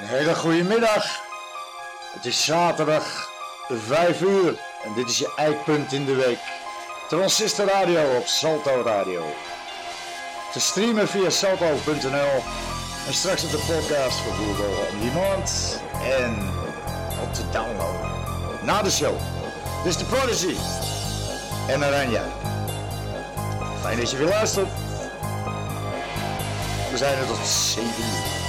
Een hele goede middag. Het is zaterdag 5 uur en dit is je eikpunt in de week. Transistor Radio op Salto Radio. Te streamen via salto.nl en straks op de podcast voor Google On Demand en op te downloaden. Na de show. Dit is de Prodigy en Aranja. Fijn dat je weer luistert. We zijn er tot 7 uur.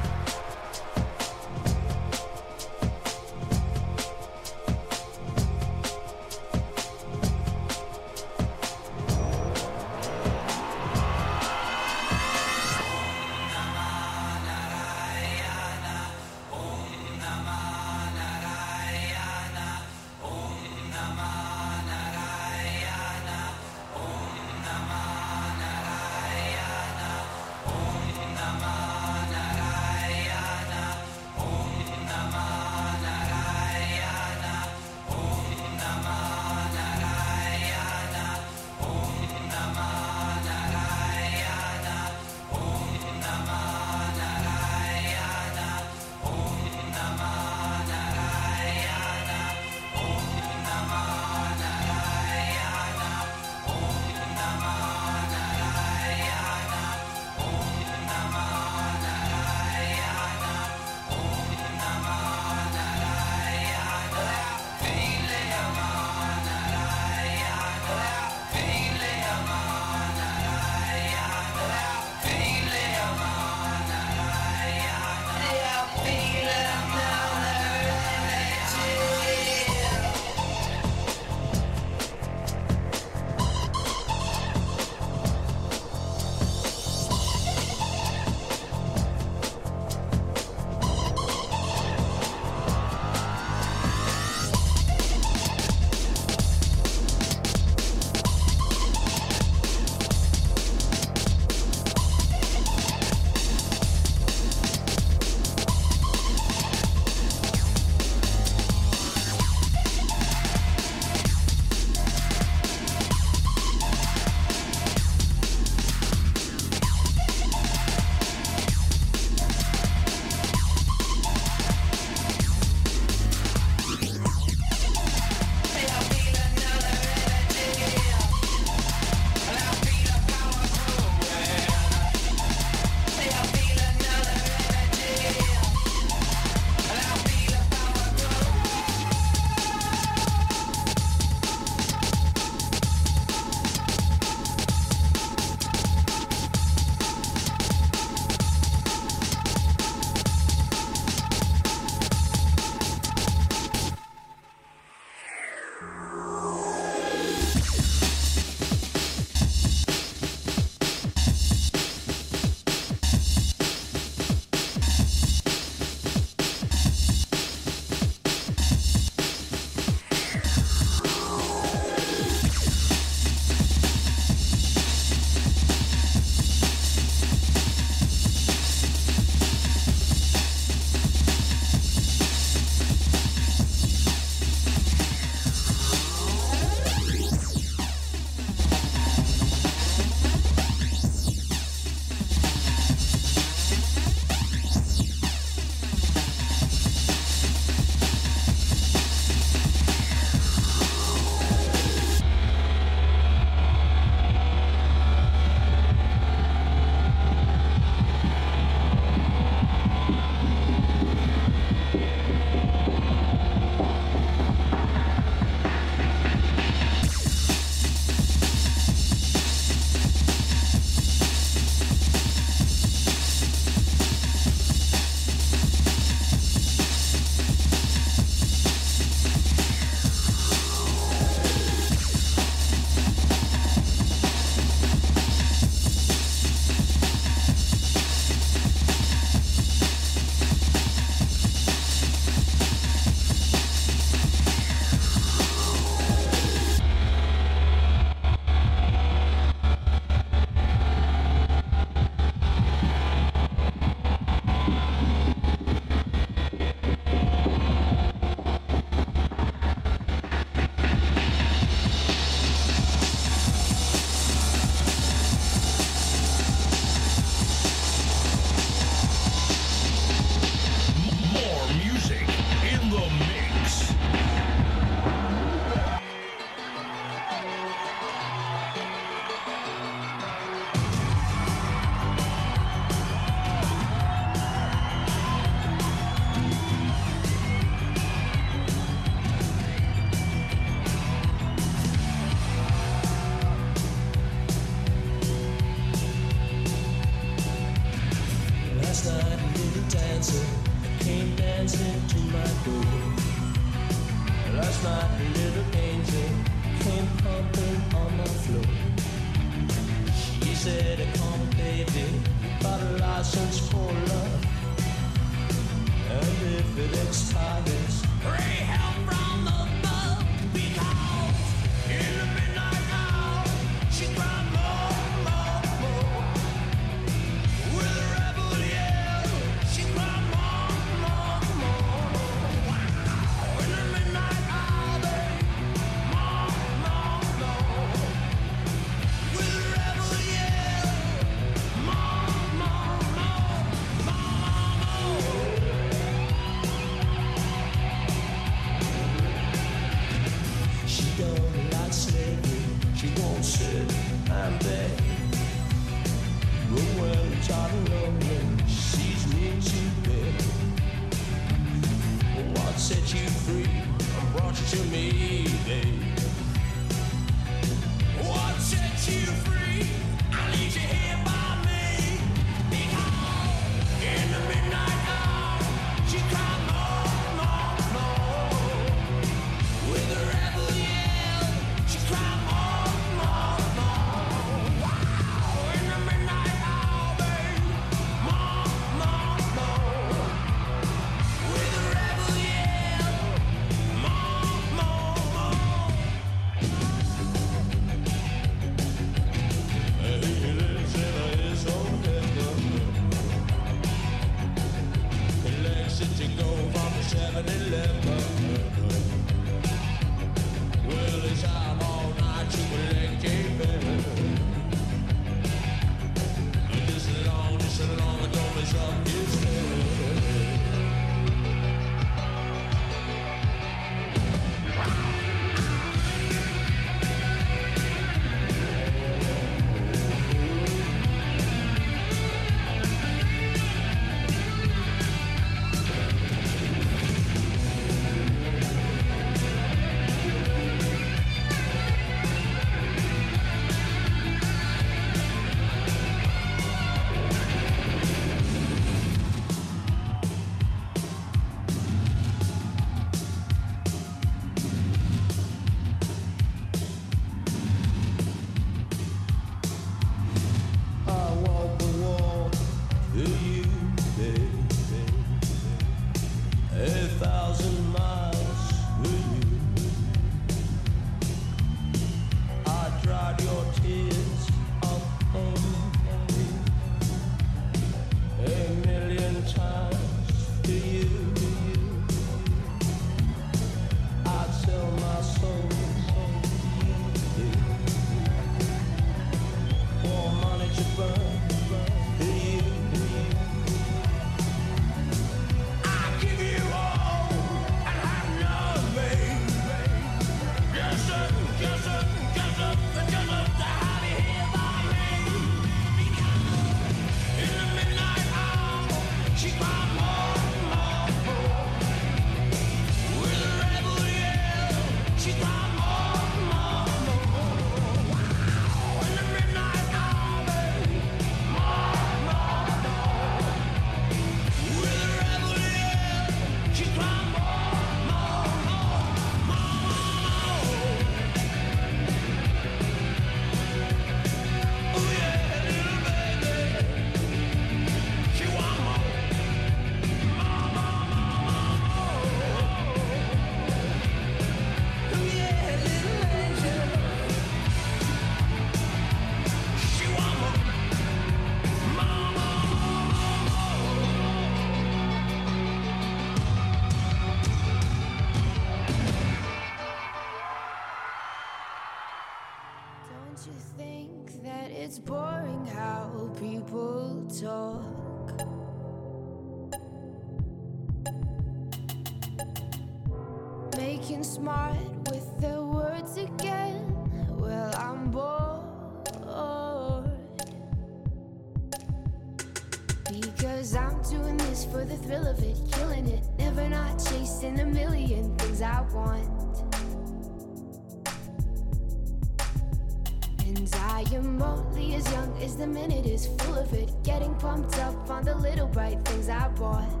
The minute is full of it. Getting pumped up on the little bright things I bought.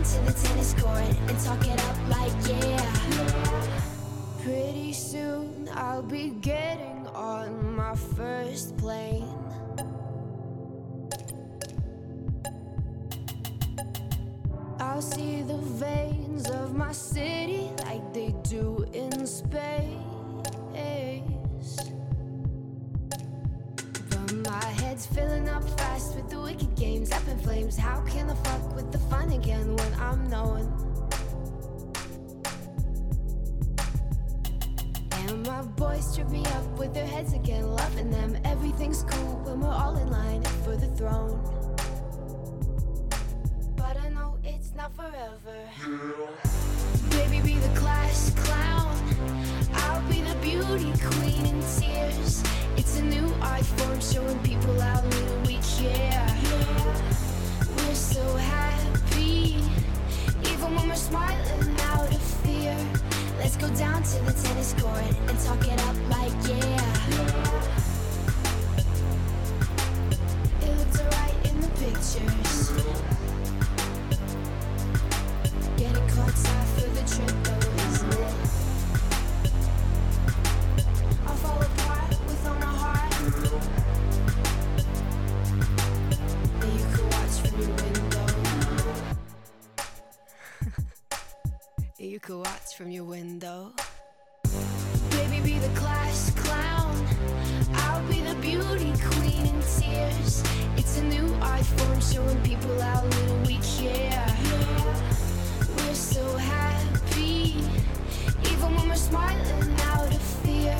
Let's go down to the tennis court and talk it up like yeah. Pretty soon I'll be getting on my first plane. I'll see the veins of my city like they do in space. But my head's filling up flames. How can I fuck with the fun again when I'm knowing? And my boys trip me up with their heads again, loving them. Everything's cool when we're all in line for the throne. But I know it's not forever. Baby, be the class clown. I'll be the beauty queen in tears. It's a new form showing people how little we care. So happy, even when we're smiling out of fear. Let's go down to the tennis court and talk it up like yeah. It looks alright in the pictures. Getting caught for the trip you from your window. Baby, be the class clown. I'll be the beauty queen in tears. It's a new art form showing people how little we care. We're so happy, even when we're smiling out of fear.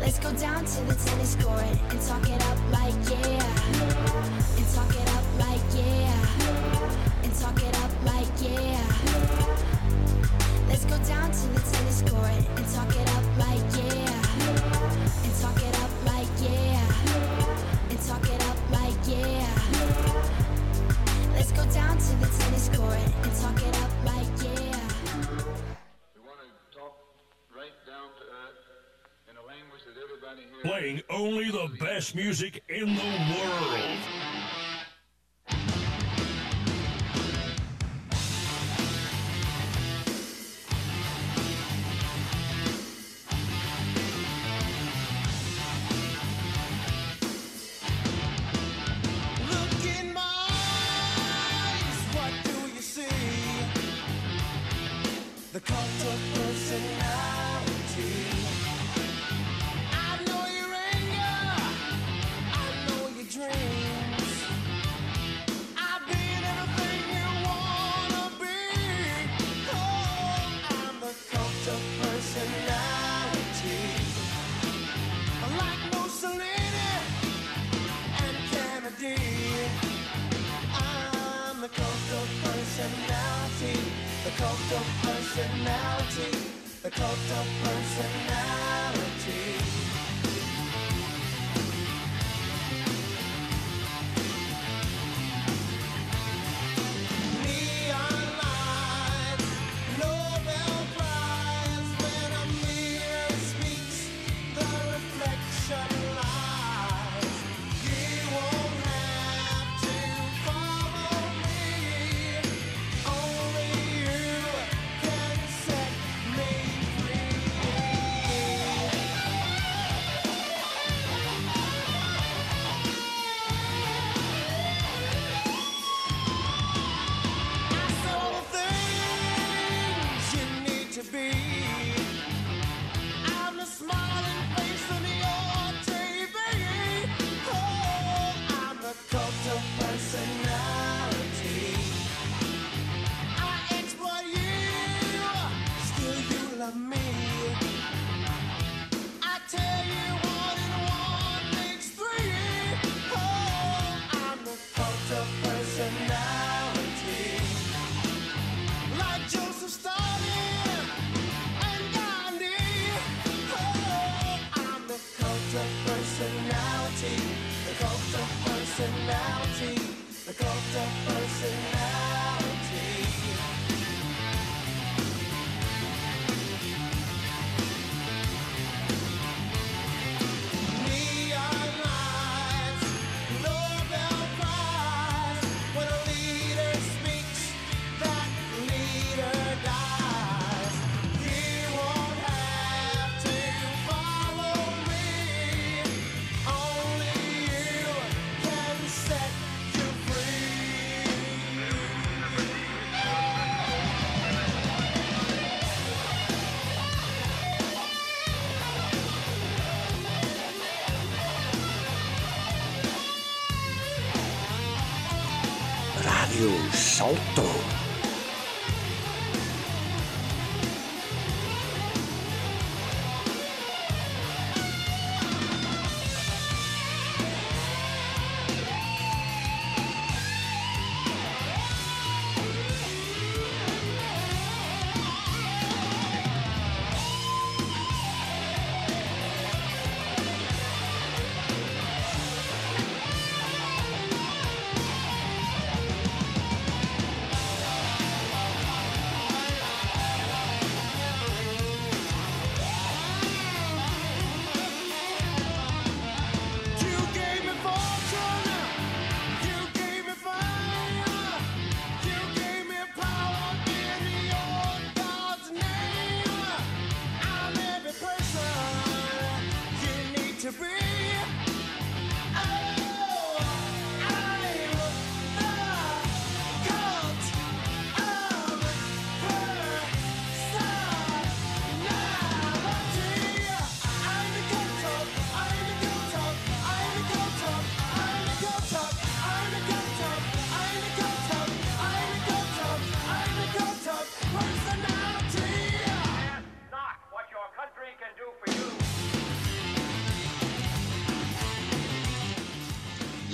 Let's go down to the tennis court and talk it up like yeah. And talk it up like yeah. And talk it up like yeah. Let's go down to the tennis court and talk it up like yeah. And talk it up like yeah. And talk it up like yeah. Let's go down to the tennis court and talk it up like yeah. We want to talk right down to earth in a language that everybody hears. Playing only the best music in the world. Personality, the cult of personality.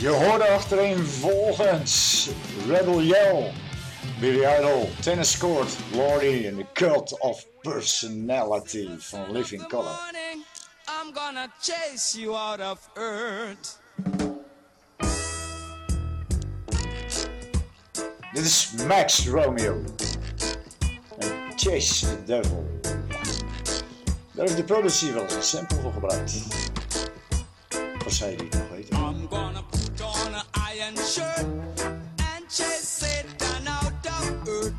Je hoorde achtereen volgens Rebel Yell, Billy Idol, Tennis Court, Lordy en The Cult of Personality van Living Color. I'm gonna chase you out of earth. Dit is Max Romeo. En Chase the Devil. Daar heeft de producer wel eens een sample voor gebruikt. Wat zei die nog weten? iron shirt and chase Satan out of earth.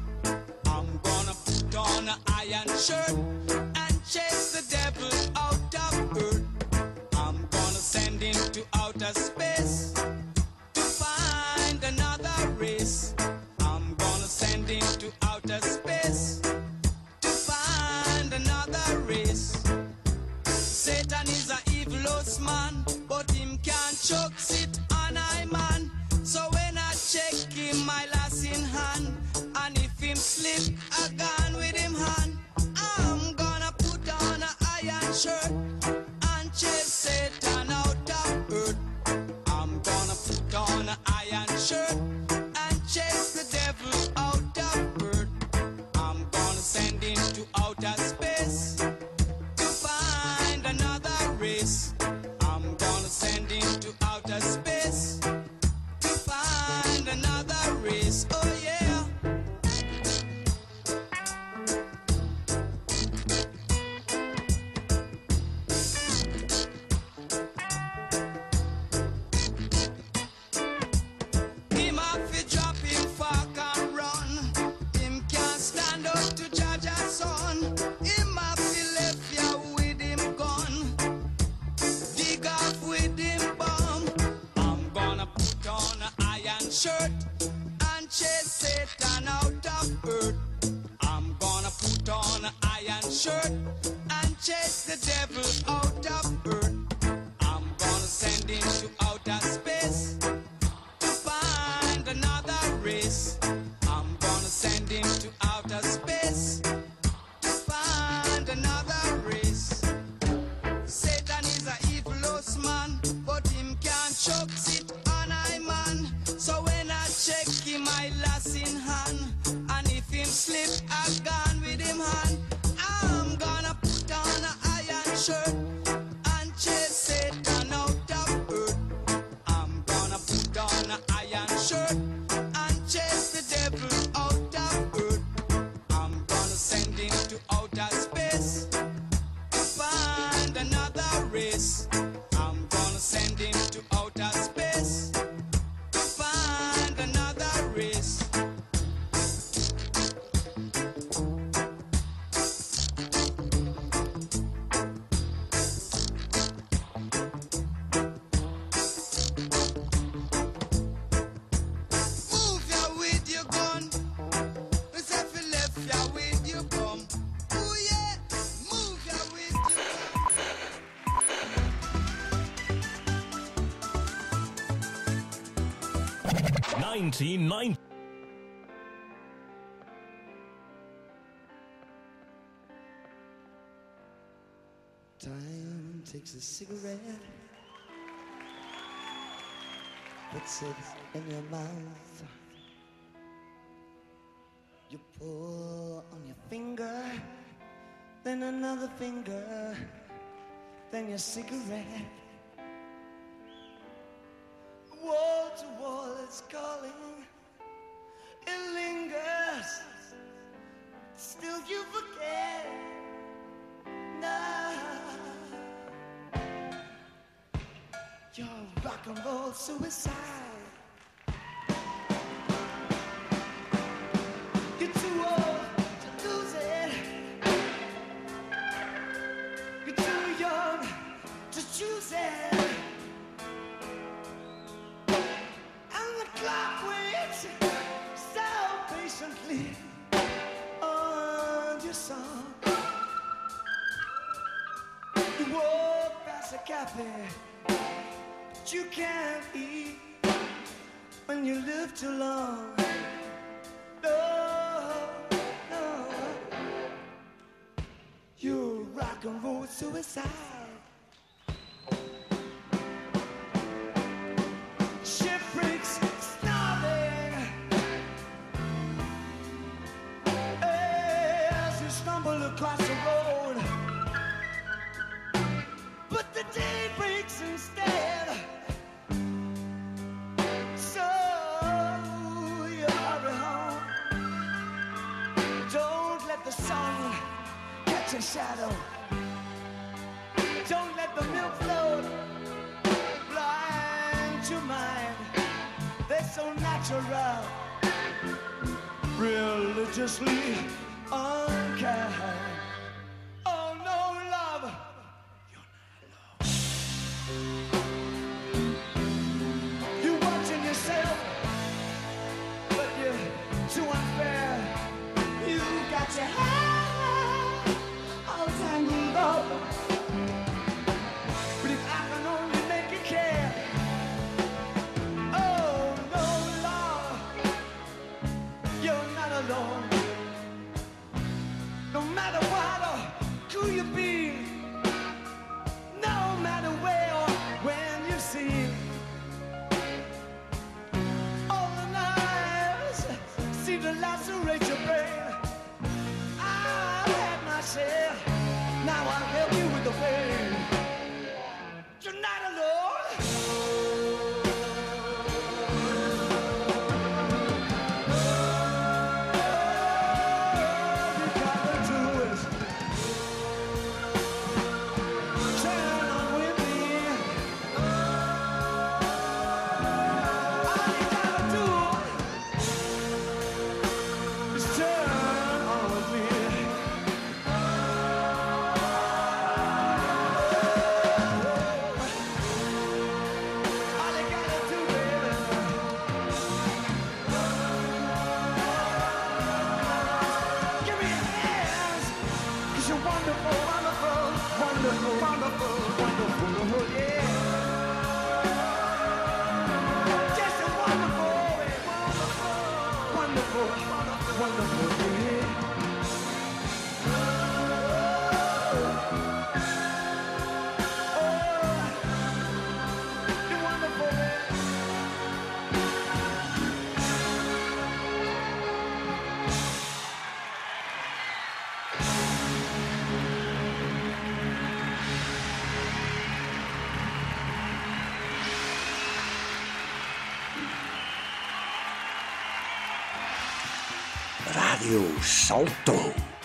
I'm gonna put on an iron shirt. Time takes a cigarette, puts it in your mouth. You pull on your finger, then another finger, then your cigarette. Wall to wall, it's calling. rock and roll suicide. suicide. Mario salto.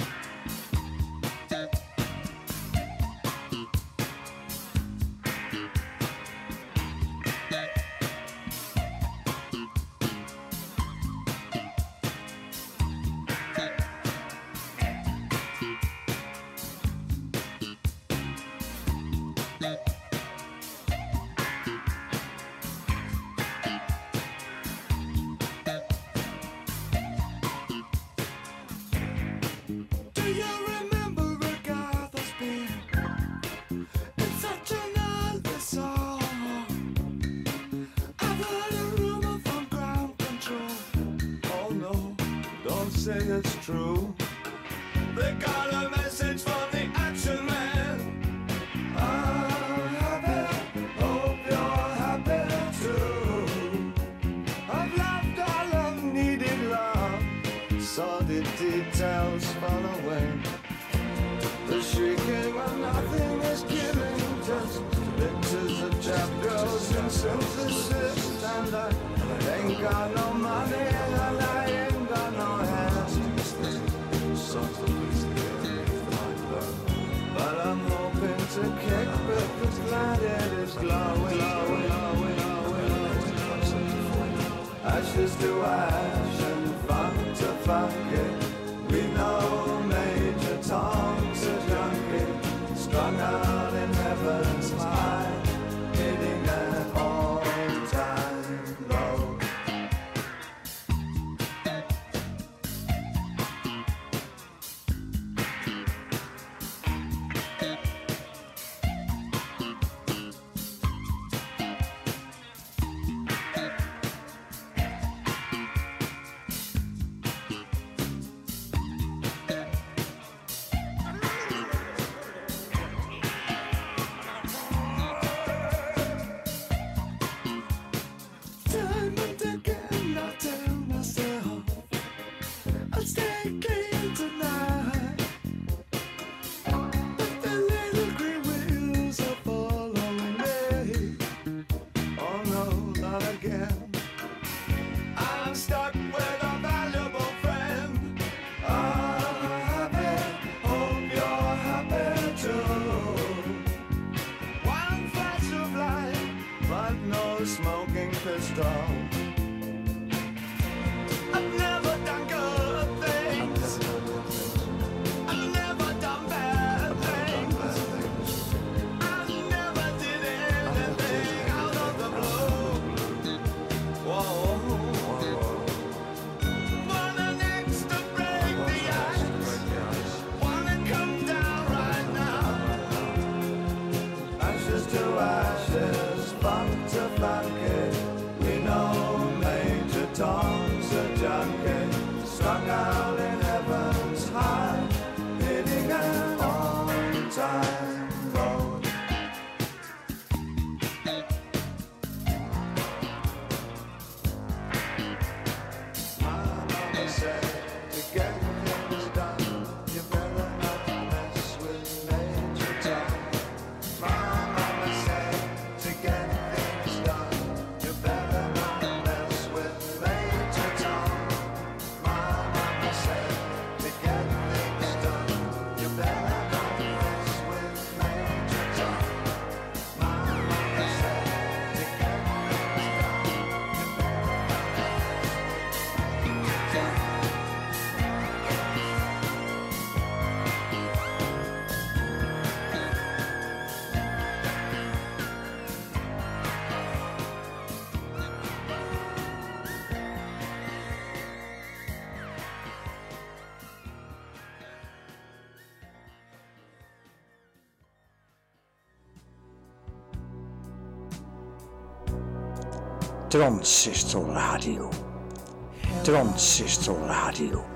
Transistor Radio. Transistor Radio.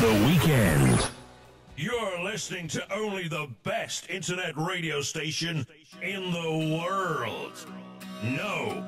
The weekend. You're listening to only the best internet radio station in the world. No,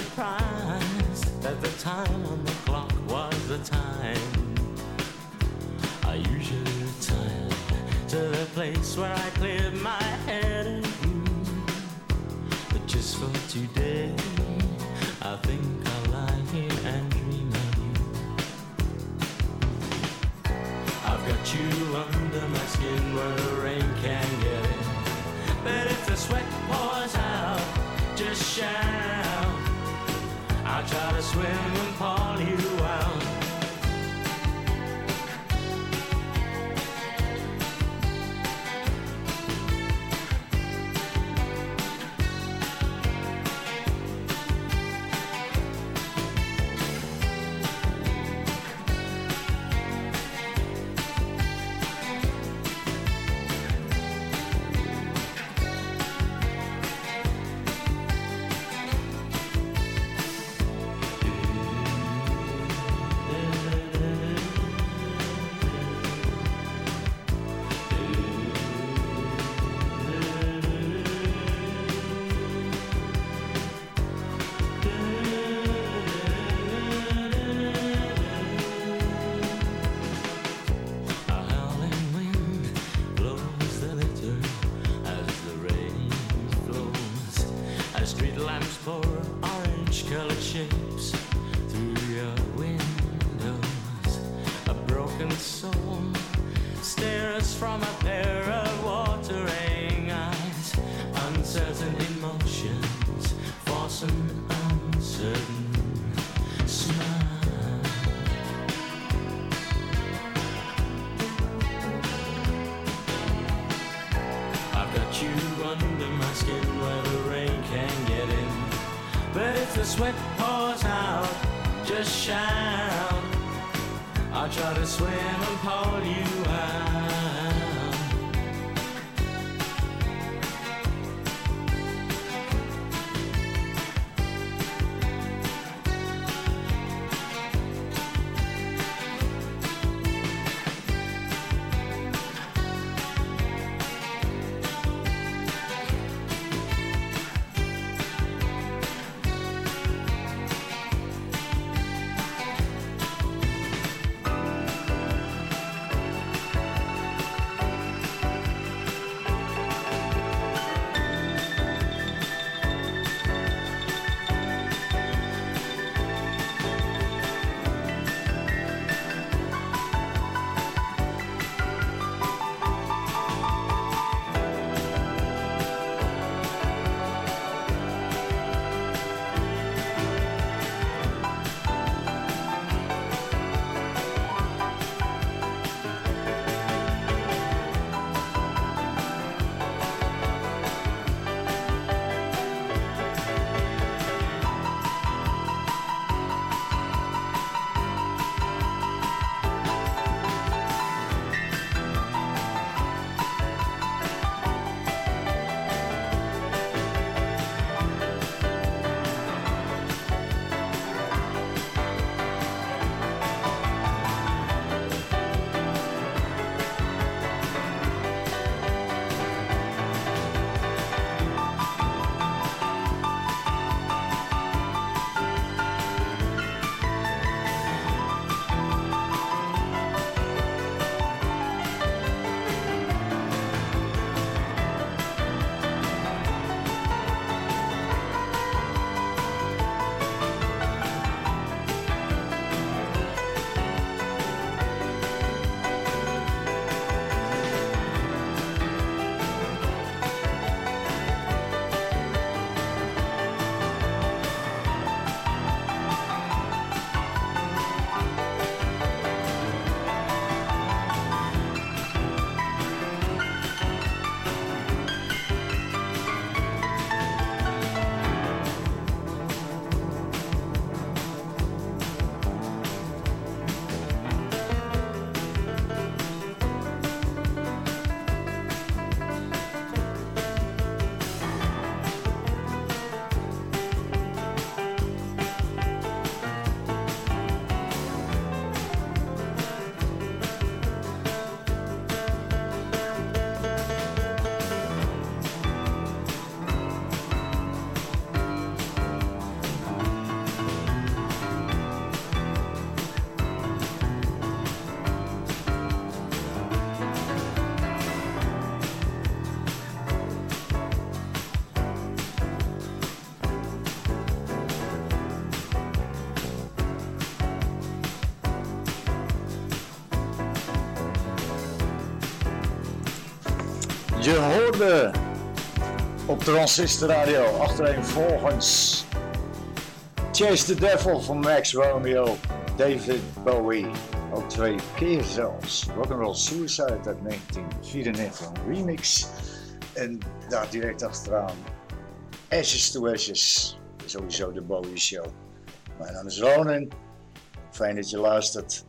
surprised that the time on the clock was the time. I usually return to the place where I cleared my head and you. But just for today, I think I'll lie here and dream of you. I've got you under my skin where the rain can't get in. But if the sweat pours out, just shout got a swimming pool. Hoorde op Transistor Radio achtereenvolgens Chase the Devil van Max Romeo, David Bowie. Ook twee keer zelfs. Rock'n'Roll Suicide uit 1994, een remix. En daar direct achteraan Ashes to Ashes. Sowieso de Bowie Show. Mijn naam is Ronan. Fijn dat je luistert.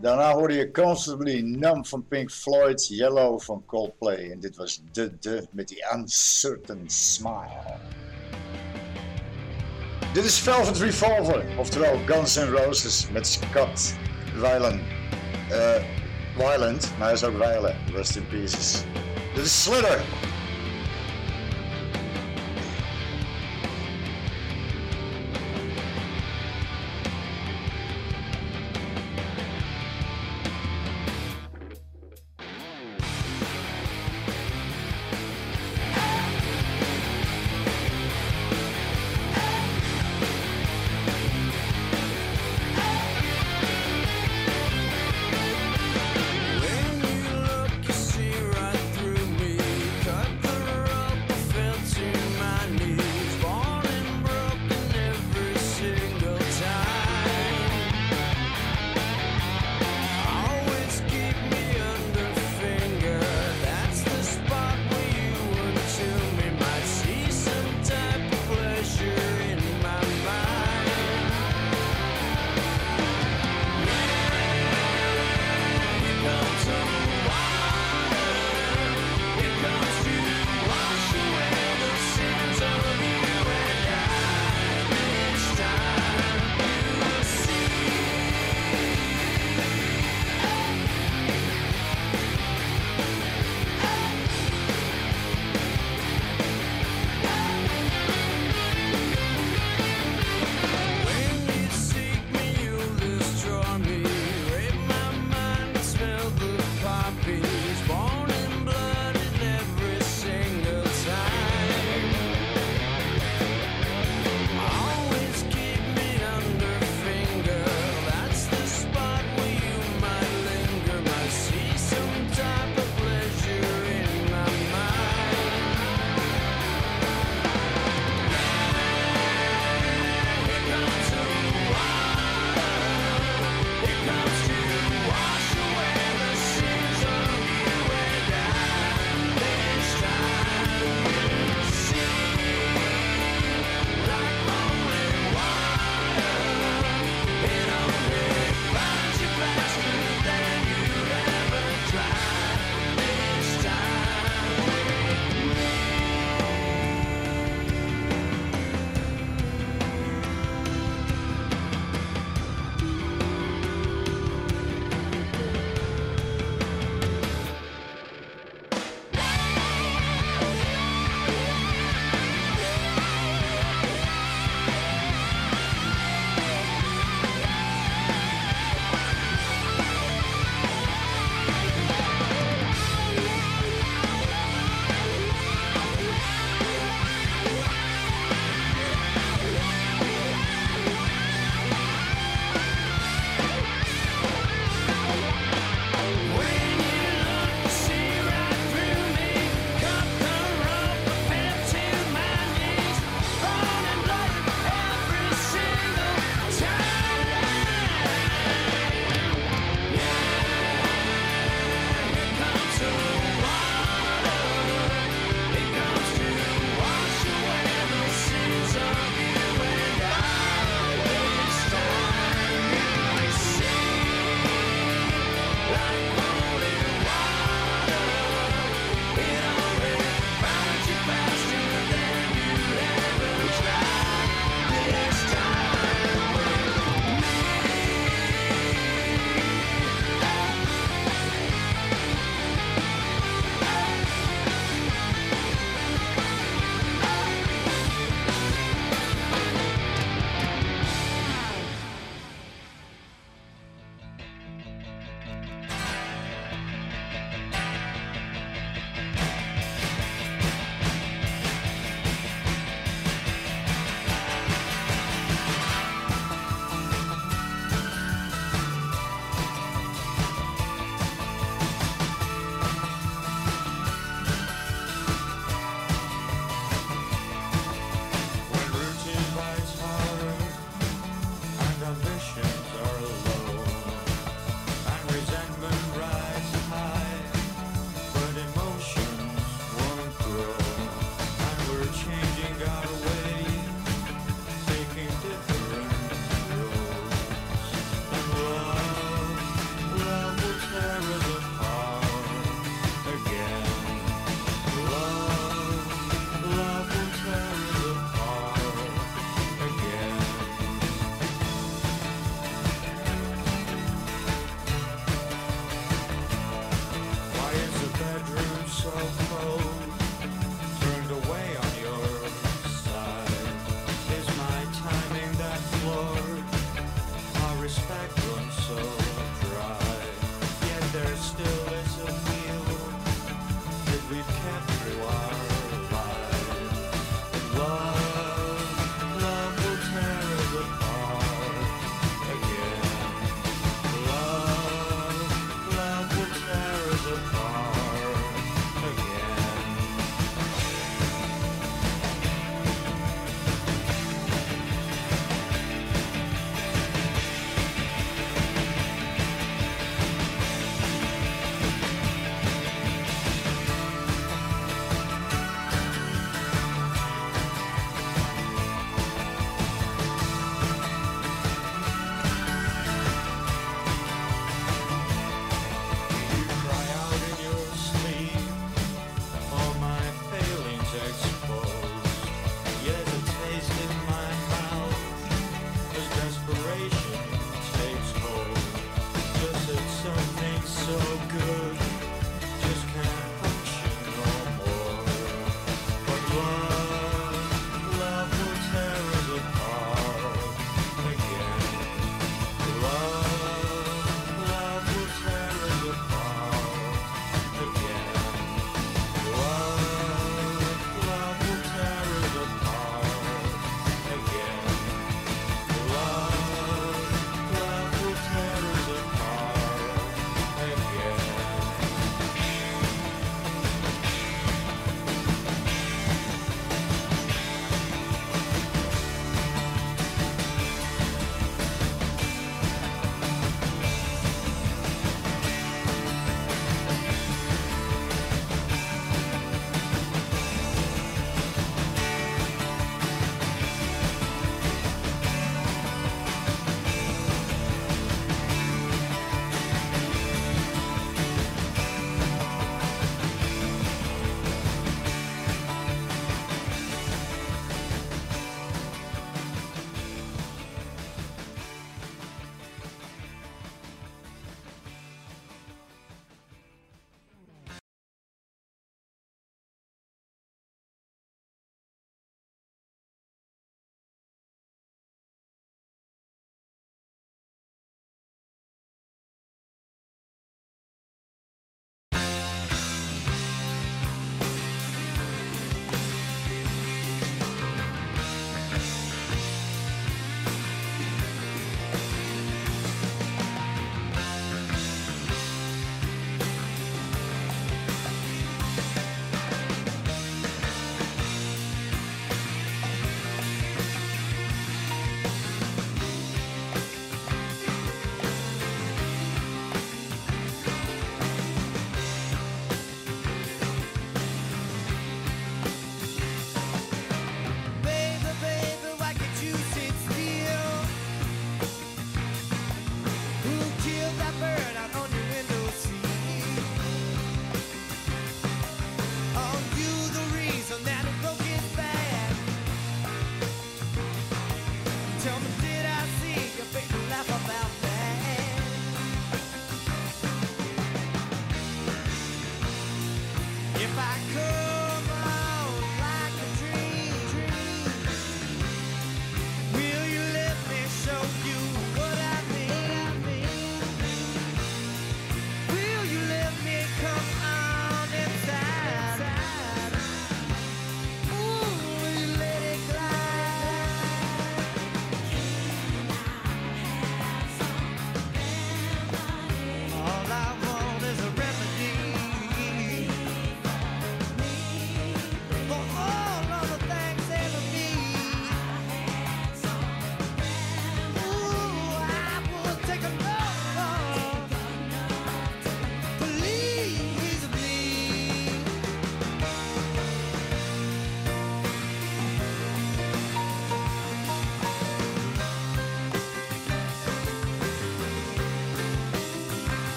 Daarna hoorde je Comfortably Numb van Pink Floyd, Yellow van Coldplay. En dit was De De met die Uncertain Smile. Dit is Velvet Revolver, oftewel Guns N' Roses met Scott Weiland. Uh, Weiland, maar hij is ook Weilen, rest in pieces. Dit is Slither.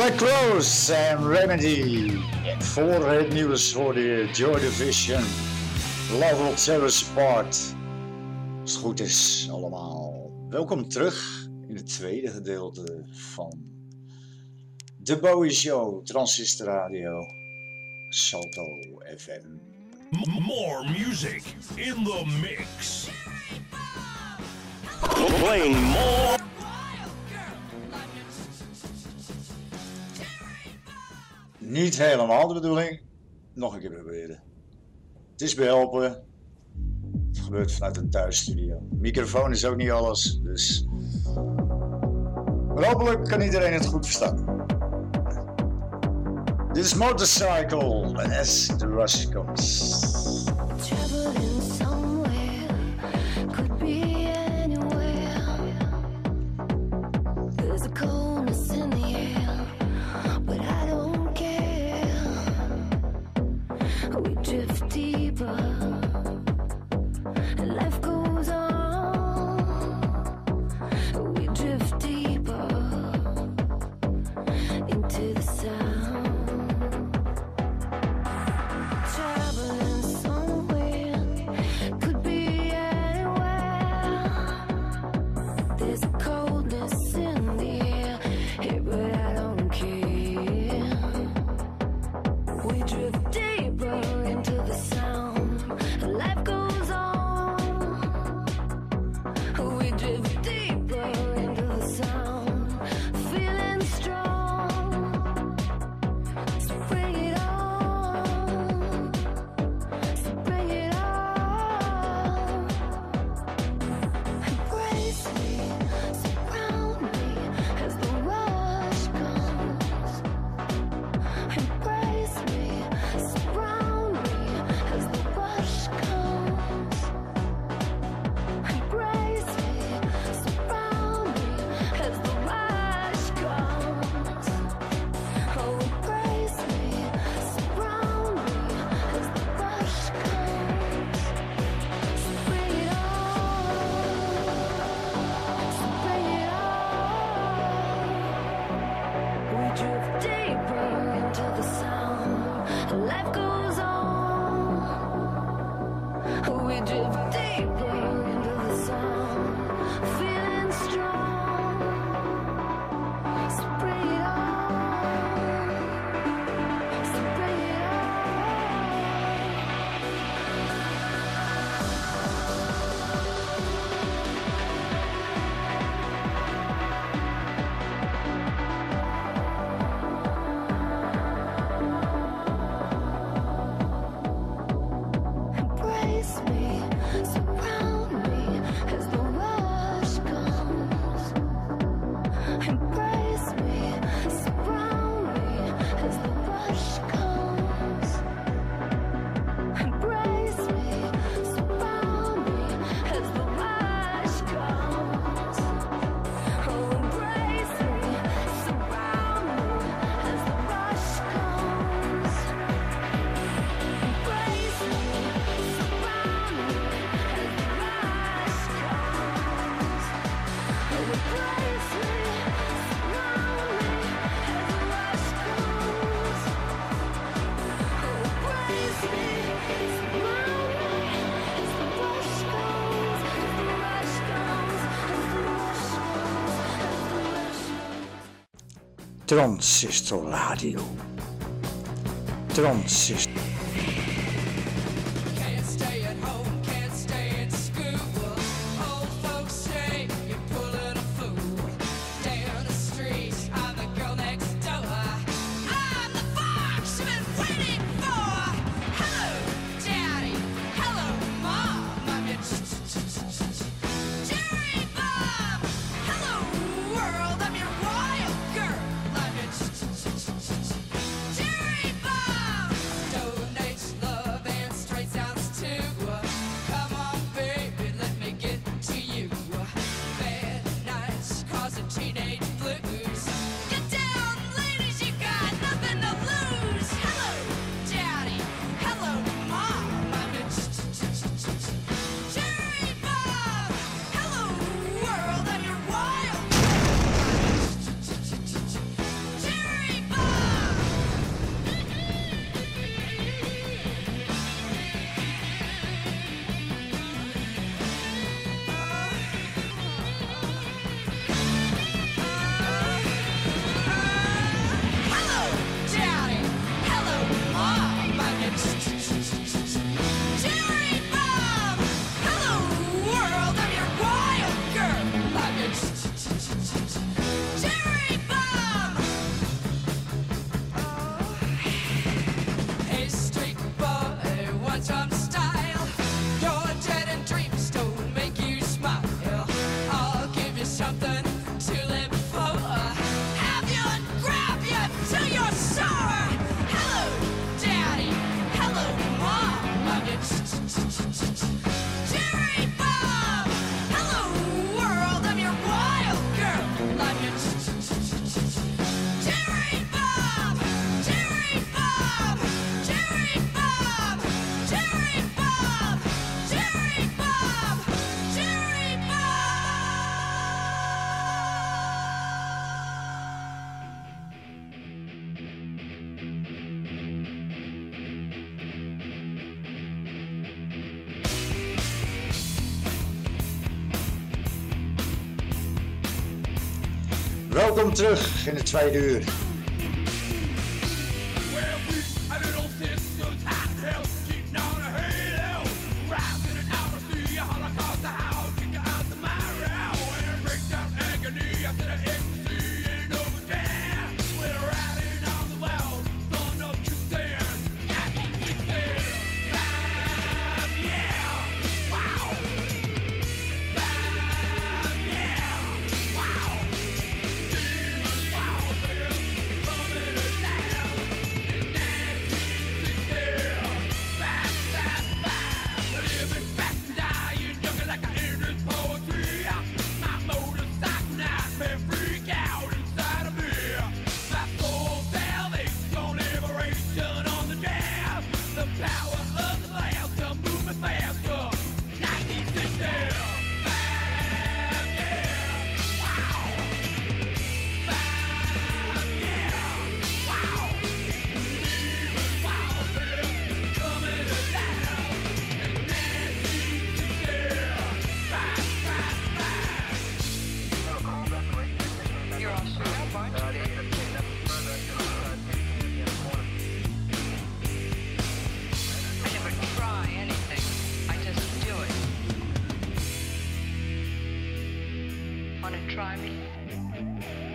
Black Crowes en Remedy. En voor het nieuws hoorde je Joy Division. Love Zero Support. Als het goed is allemaal. Welkom terug in het tweede gedeelte van de Bowie Show, Transistor Radio, Salto FM. M- more music in the mix. Playing more. Niet helemaal de bedoeling. Nog een keer proberen. Het is behelpen. Het gebeurt vanuit een thuisstudio. Microfoon is ook niet alles, dus. Maar hopelijk kan iedereen het goed verstaan. Dit is Motorcycle en as the rush comes. Transistor Radio. Transistor. Terug in het tweede uur. Wanna try me?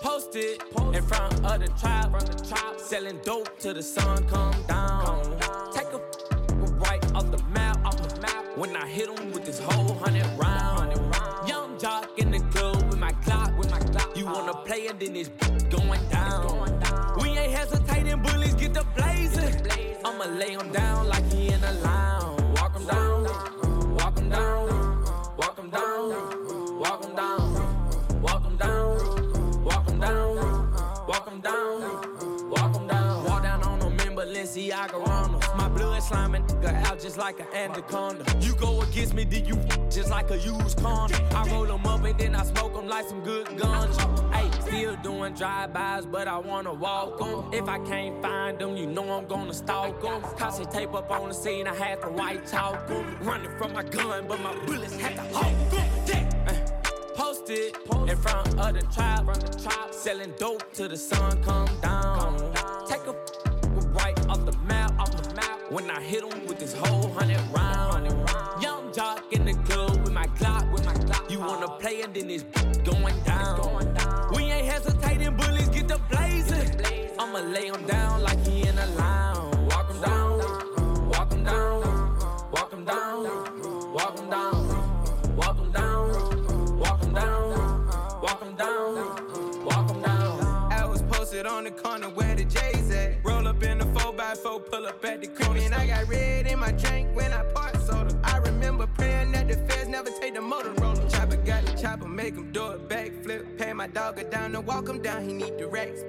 Posted in front of the tribe, selling dope till the sun. Come wanna walk them. If I can't find them, you know I'm gonna stalk them. Cause tape up on the scene, I had to white talk 'em. Running from my gun, but my bullets had to hold 'em. Uh, Posted in front of the tribe, selling dope till the sun come down. Take a right off the map, off the map. When I hit him with this whole hundred round. Young jock in the club with my Glock, with my Glock. You wanna play and then it's going down. Lay him down like he in a lounge. Walk him down, walk him down, walk him down, walk him down, walk him down, walk him down, walk him down, walk him down. I was posted on the corner where the J's at. Roll up in the 4x4, pull up at the crib. And I got red in my drink when I part soda. I remember praying that the feds never take the Motorola. Chopper got the chopper, make him do a backflip. Pay my dog a down to walk him down, he need the racks.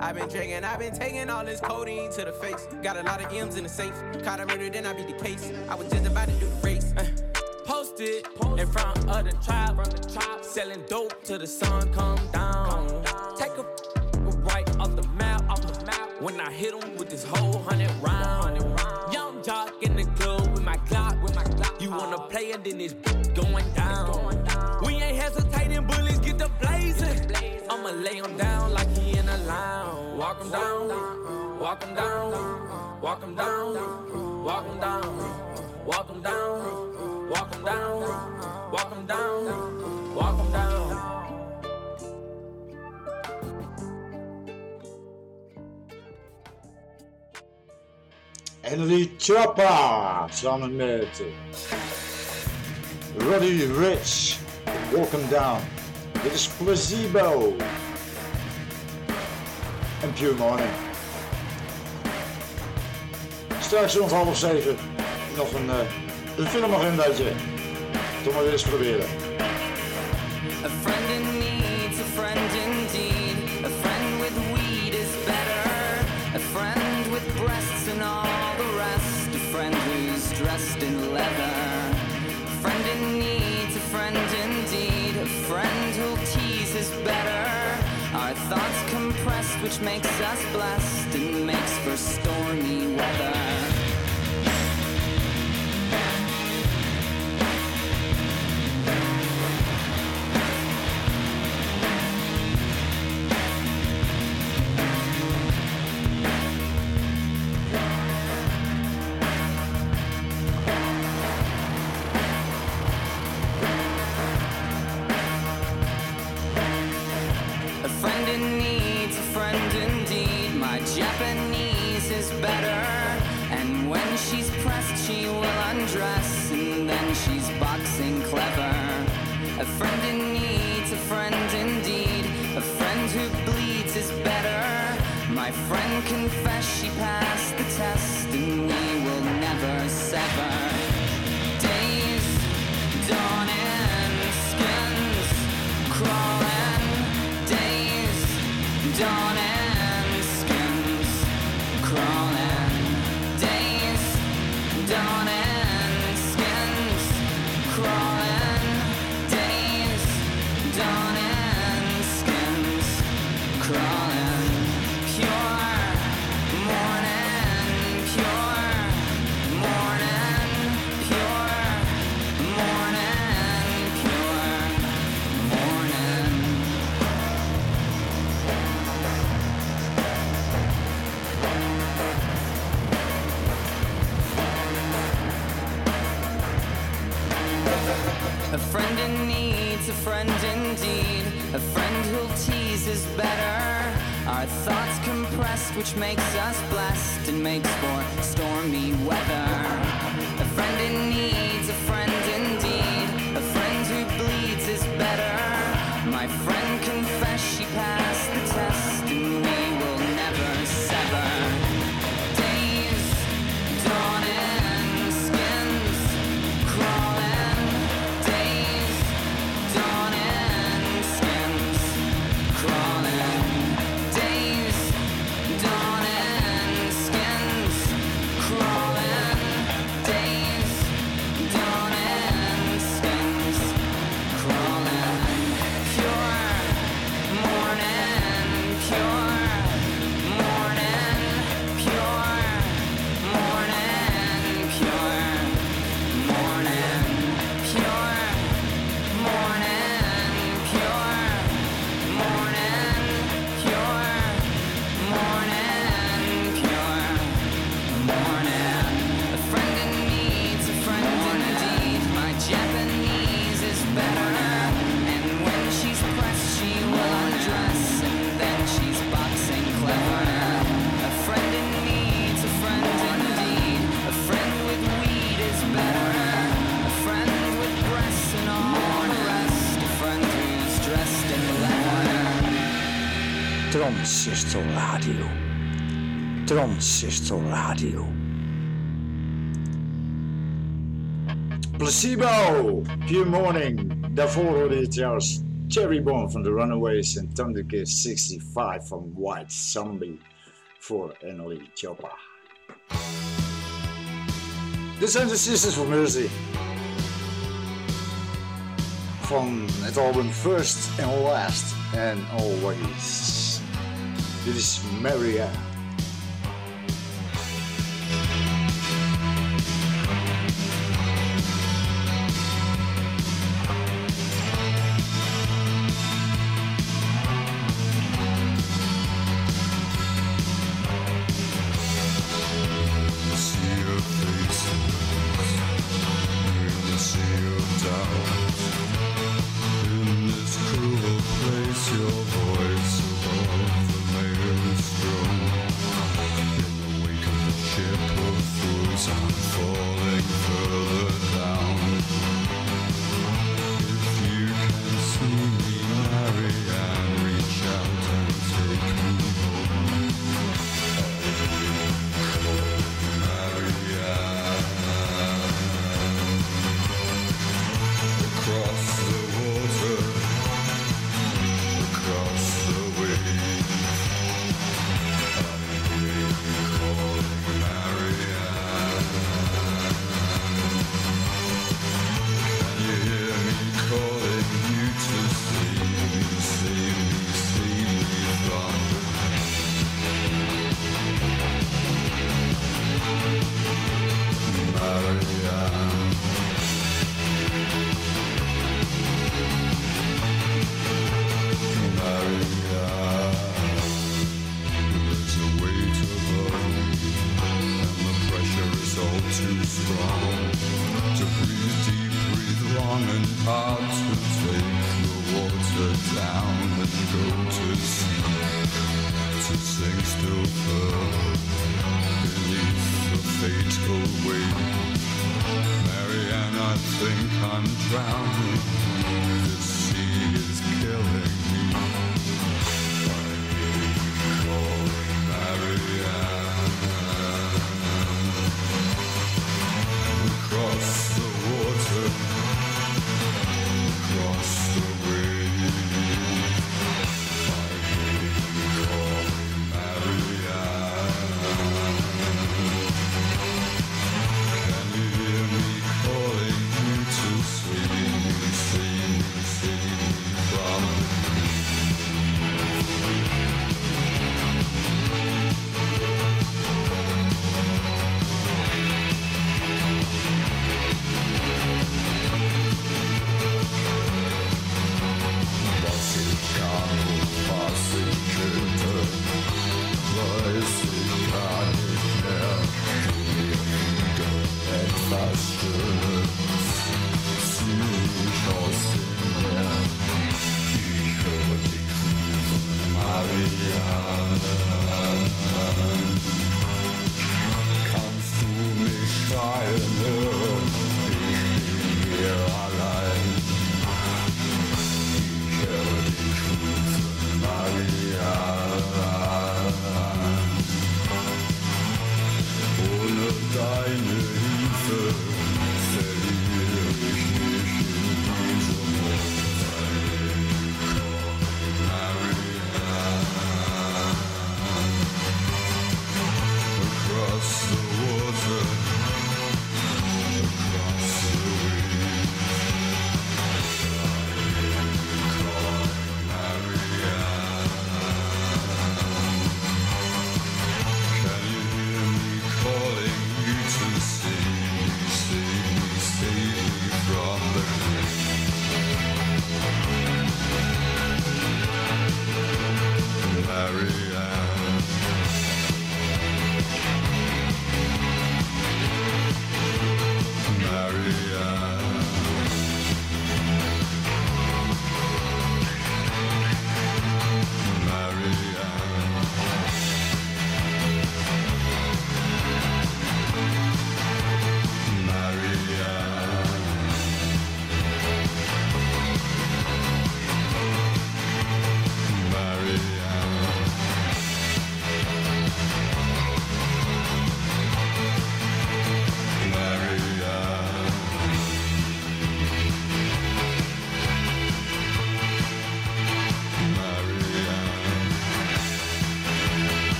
I've been drinking, I've been taking all this codeine to the face. Got a lot of M's in the safe. Caught a murder, then I beat the case. I was just about to do the race. Uh. Posted in front of the tribe, selling dope till the sun come down. Take a right off the map, off the map. When I hit him with this whole hundred round. Young jock in the club with my Glock, with my. You wanna play and then it's going down. We ain't hesitating, bullets get the blazing. I'ma lay him down like he in a lounge. Walk him down, walk him down, walk him down, walk him down, walk him down, walk him down, walk him down, walk him down. Henry samen met Rich. Walk down. Dit is Placebo. En Pure Morning. Straks rond half zeven nog een, uh, een filmagendaatje. Toch maar weer eens proberen. Which makes us blessed and makes for stormy weather. Dawn friend indeed. A friend who'll tease is better. Our thoughts compressed, which makes us blessed and makes for stormy weather. A friend in need's Transistor Radio. Transistor Radio. Placebo, Pure Morning. Daarvoor hoorde je trouwens Cherry Bomb van The Runaways en Thunderkiss 65 van White Zombie voor Annalie Choppa. Dit zijn de Sisters for Mercy. Van het album First and Last and Always. Dit is Maria. it sinks still further beneath the fatal wave, Marianne, I think I'm drowning. This sea is killing.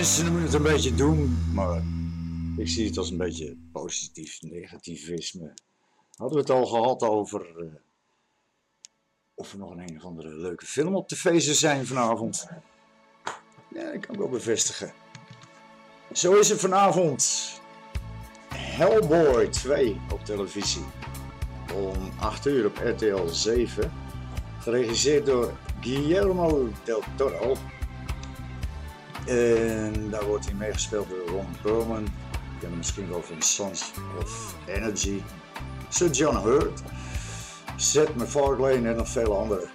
Mensen noemen het een beetje doen, maar ik zie het als een beetje positief negativisme. Hadden we het al gehad over eh, of er nog een een of andere leuke film op de feesten zijn vanavond? Ja, dat kan ik wel bevestigen. Zo is het vanavond. Hellboy 2 op televisie. Om 8 uur op RTL 7. Geregisseerd door Guillermo del Toro. En daar wordt hij meegespeeld door Ron Perlman. Je kent hem misschien wel van Sons of Energy. Sir John Hurt. Seth MacFarlane en nog vele anderen.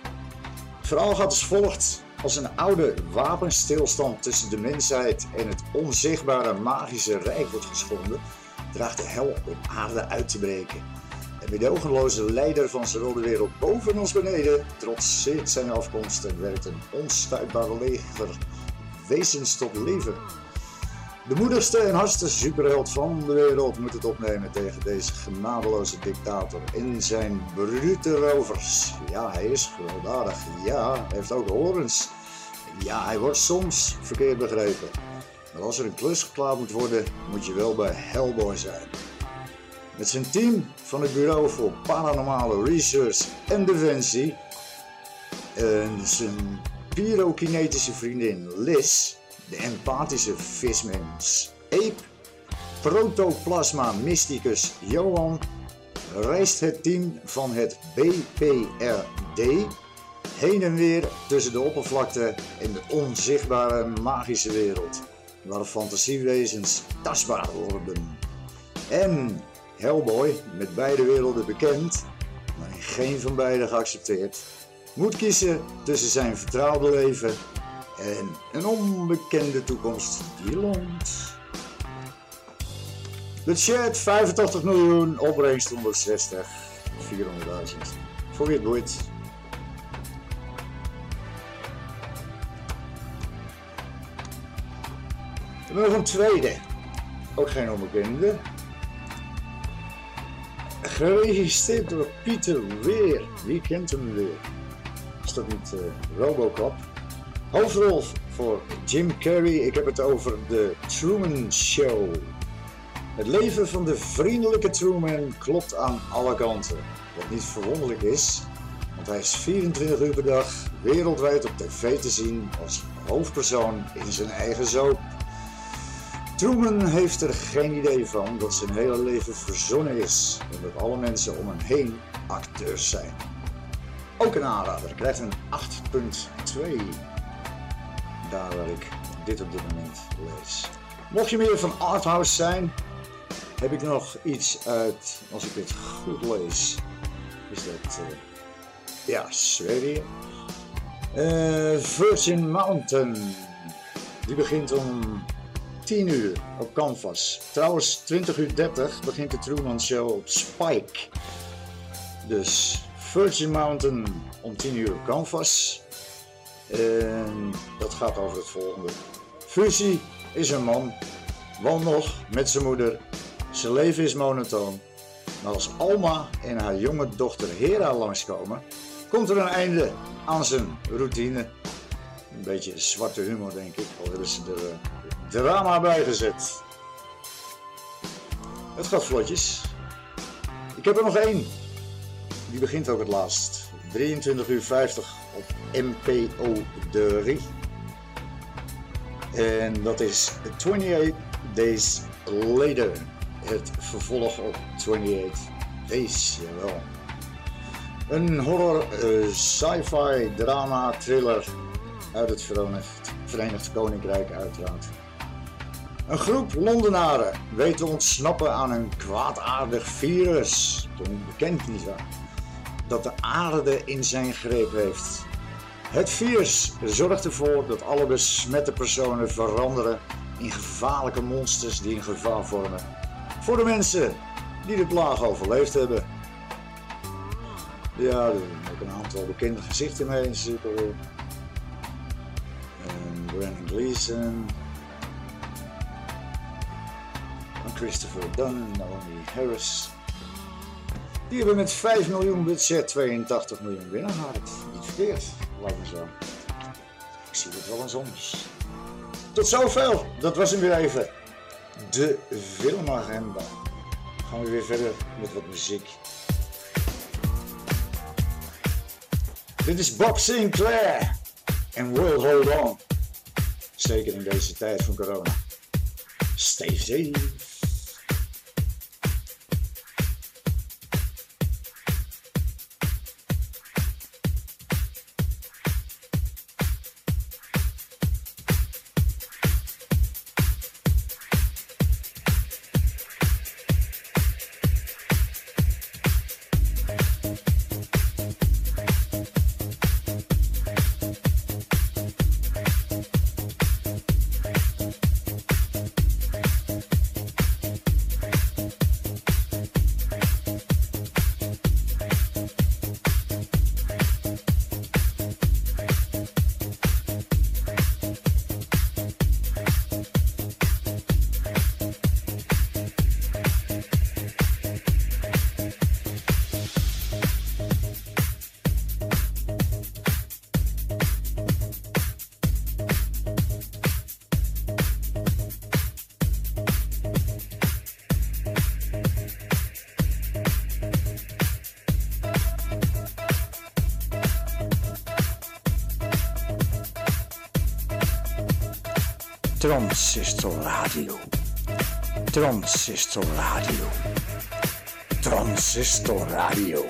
Het verhaal gaat als volgt. Als een oude wapenstilstand tussen de mensheid en het onzichtbare magische rijk wordt geschonden, draagt de hel op aarde uit te breken. En de ogenloze leider van zowel de wereld boven als beneden trotseert zijn afkomst en werkt een onstuitbare leger wezens tot leven. De moedigste en hardste superheld van de wereld moet het opnemen tegen deze genadeloze dictator en zijn brute rovers. Ja, hij is gewelddadig. Ja, hij heeft ook horens. Ja, hij wordt soms verkeerd begrepen. Maar als er een klus geklaard moet worden, moet je wel bij Hellboy zijn. Met zijn team van het Bureau voor Paranormale Research en Defensie en zijn pyrokinetische vriendin Liz, de empathische vismens Ape, protoplasma mysticus Johan, reist het team van het BPRD heen en weer tussen de oppervlakte en de onzichtbare magische wereld, waar fantasiewezens tastbaar worden. En Hellboy, met beide werelden bekend, maar geen van beide geaccepteerd, moet kiezen tussen zijn vertrouwde leven en een onbekende toekomst die loont. Budget 85 miljoen, opbrengst 160, 400.000. Voor wie het boeit. Hebben nog een tweede. Ook geen onbekende. Geregistreerd door Pieter Weer. Wie kent hem weer? Dat niet eh, Robocop? Hoofdrol voor Jim Carrey. Ik heb het over de Truman Show. Het leven van de vriendelijke Truman klopt aan alle kanten. Wat niet verwonderlijk is, want hij is 24 uur per dag wereldwijd op tv te zien als hoofdpersoon in zijn eigen soap. Truman heeft er geen idee van dat zijn hele leven verzonnen is en dat alle mensen om hem heen acteurs zijn. Ook een aanrader, krijgt een 8.2 daar waar ik dit op dit moment lees. Mocht je meer van Arthouse zijn, heb ik nog iets uit, als ik dit goed lees, is dat, uh, ja, Zweden. Uh, Virgin Mountain, die begint om 10 uur op Canvas. Trouwens, 20 uur 30 begint de Truman Show op Spike. Dus Virgin Mountain om 10 uur Canvas. En dat gaat over het volgende. Fusie is een man, woont nog met zijn moeder. Zijn leven is monotoon. Maar als Alma en haar jonge dochter Hera langskomen, komt er een einde aan zijn routine. Een beetje zwarte humor, denk ik, al hebben ze er uh, drama bij gezet. Het gaat vlotjes. Ik heb er nog één. Die begint ook het laatst. 23 uur 50 op NPO 3. En dat is 28 Days Later. Het vervolg op 28 Days, jawel. Een horror, uh, sci-fi, drama, thriller uit het Verenigd, Verenigd Koninkrijk uiteraard. Een groep Londenaren weet te ontsnappen aan een kwaadaardig virus, toen bekend niet waar, dat de aarde in zijn greep heeft. Het virus zorgt ervoor dat alle besmette personen veranderen in gevaarlijke monsters die een gevaar vormen voor de mensen die de plaag overleefd hebben. Ja, er zijn ook een aantal bekende gezichten mee in zitten. En Brandon Gleeson. En Christopher Dunn, Naomi Harris. Die hebben met 5 miljoen budget 82 miljoen binnengehaald. Niet verkeerd, lijkt me zo. Ik zie het wel eens anders. Tot zover, dat was hem weer even. De filmagenda. Gaan we weer verder met wat muziek. Dit is Bob Sinclair en We'll Hold On. Zeker in deze tijd van corona. Stay safe. Transistor Radio. Transistor Radio. Transistor Radio.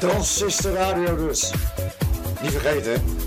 Transistor Radio dus. Niet vergeten.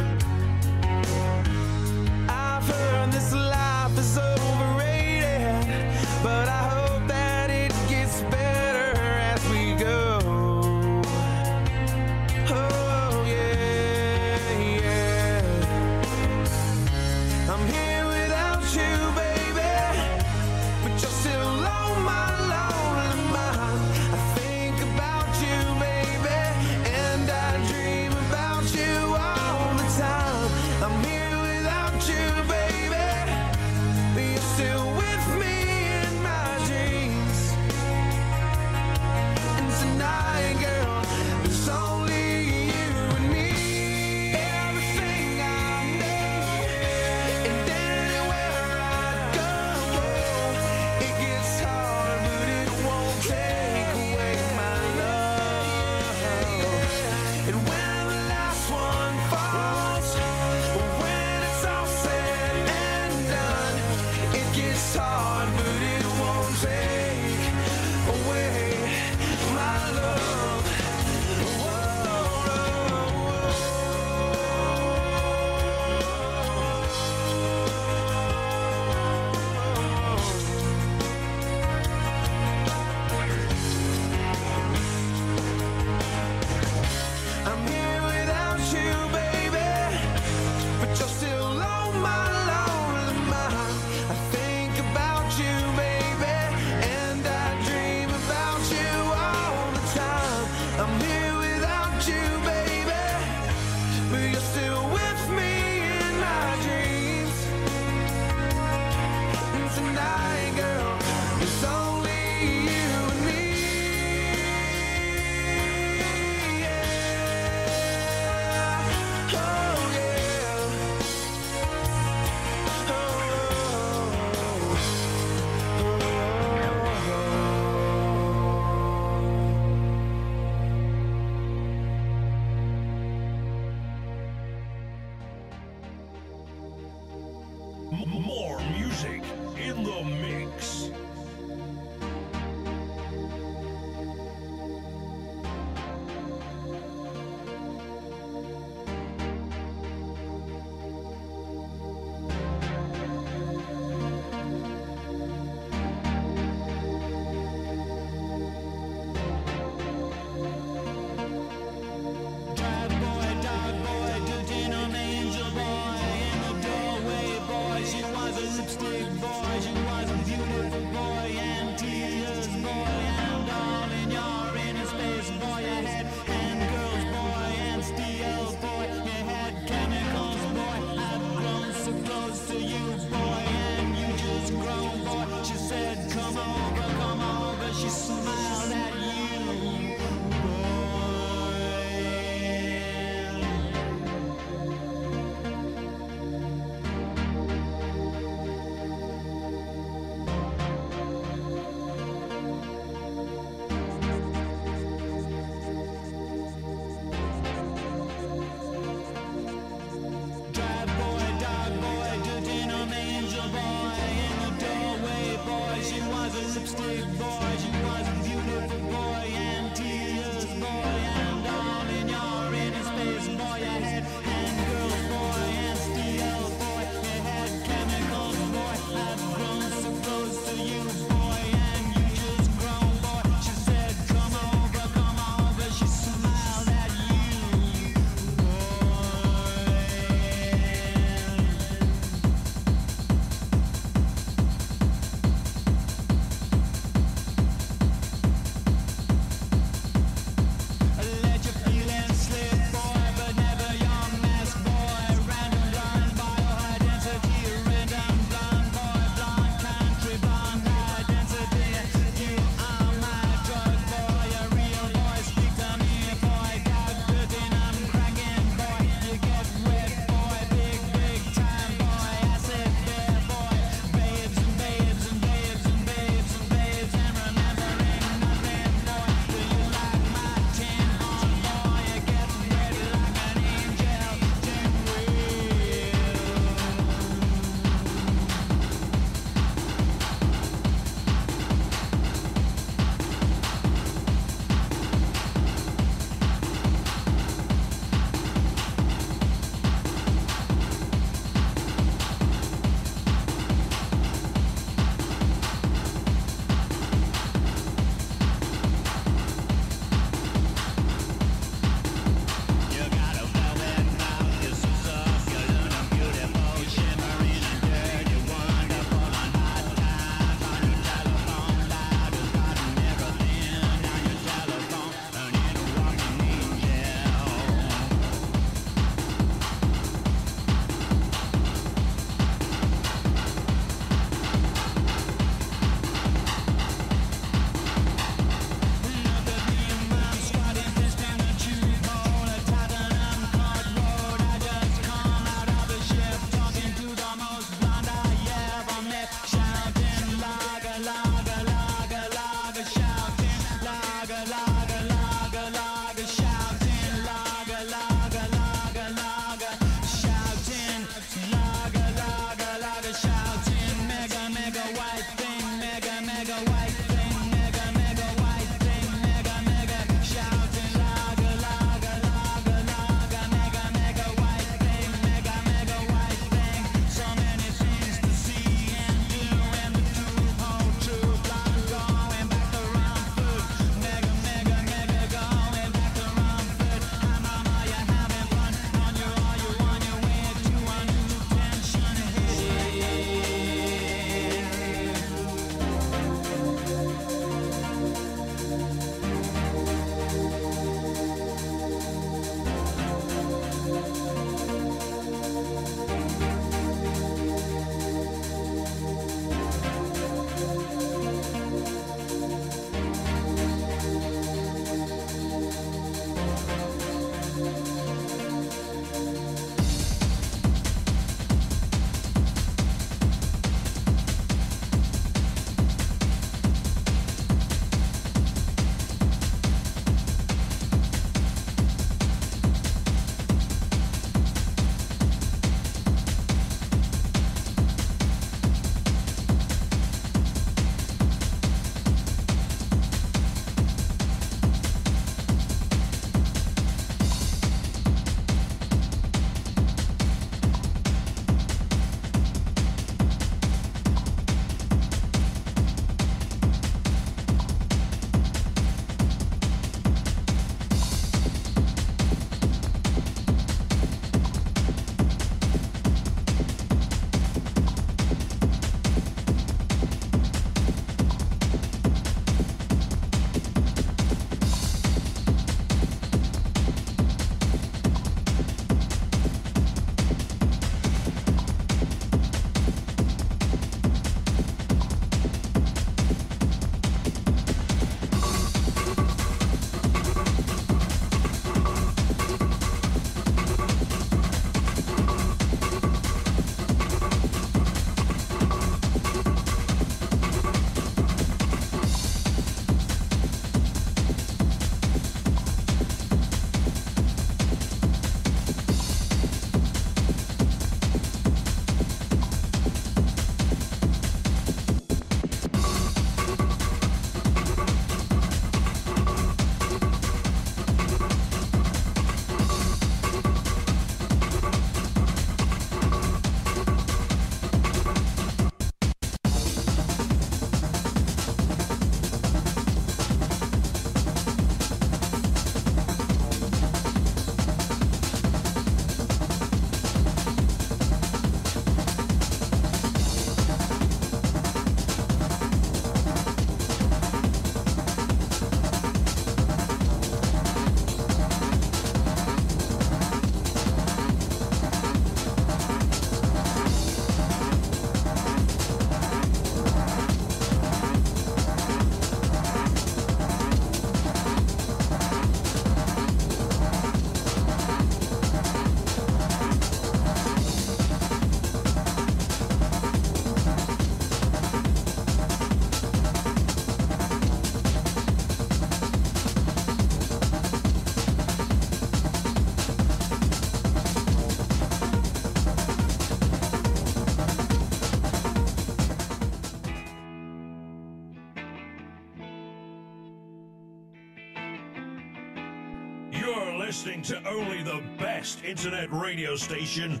listening to only the best internet radio station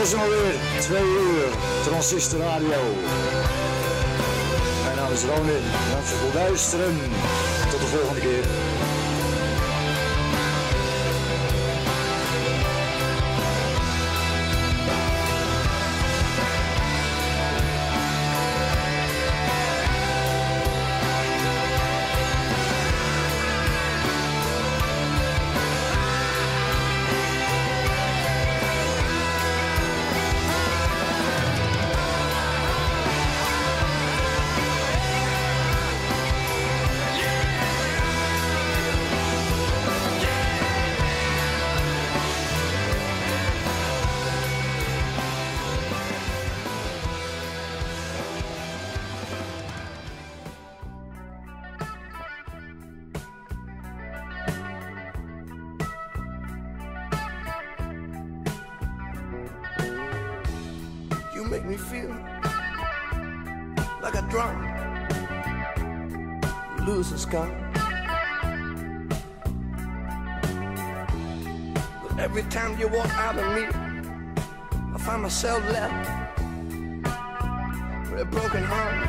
was alweer twee uur transistor radio. Mijn naam is Ronin. Bedankt voor het luisteren. time you walk out of me, I find myself left with a broken heart.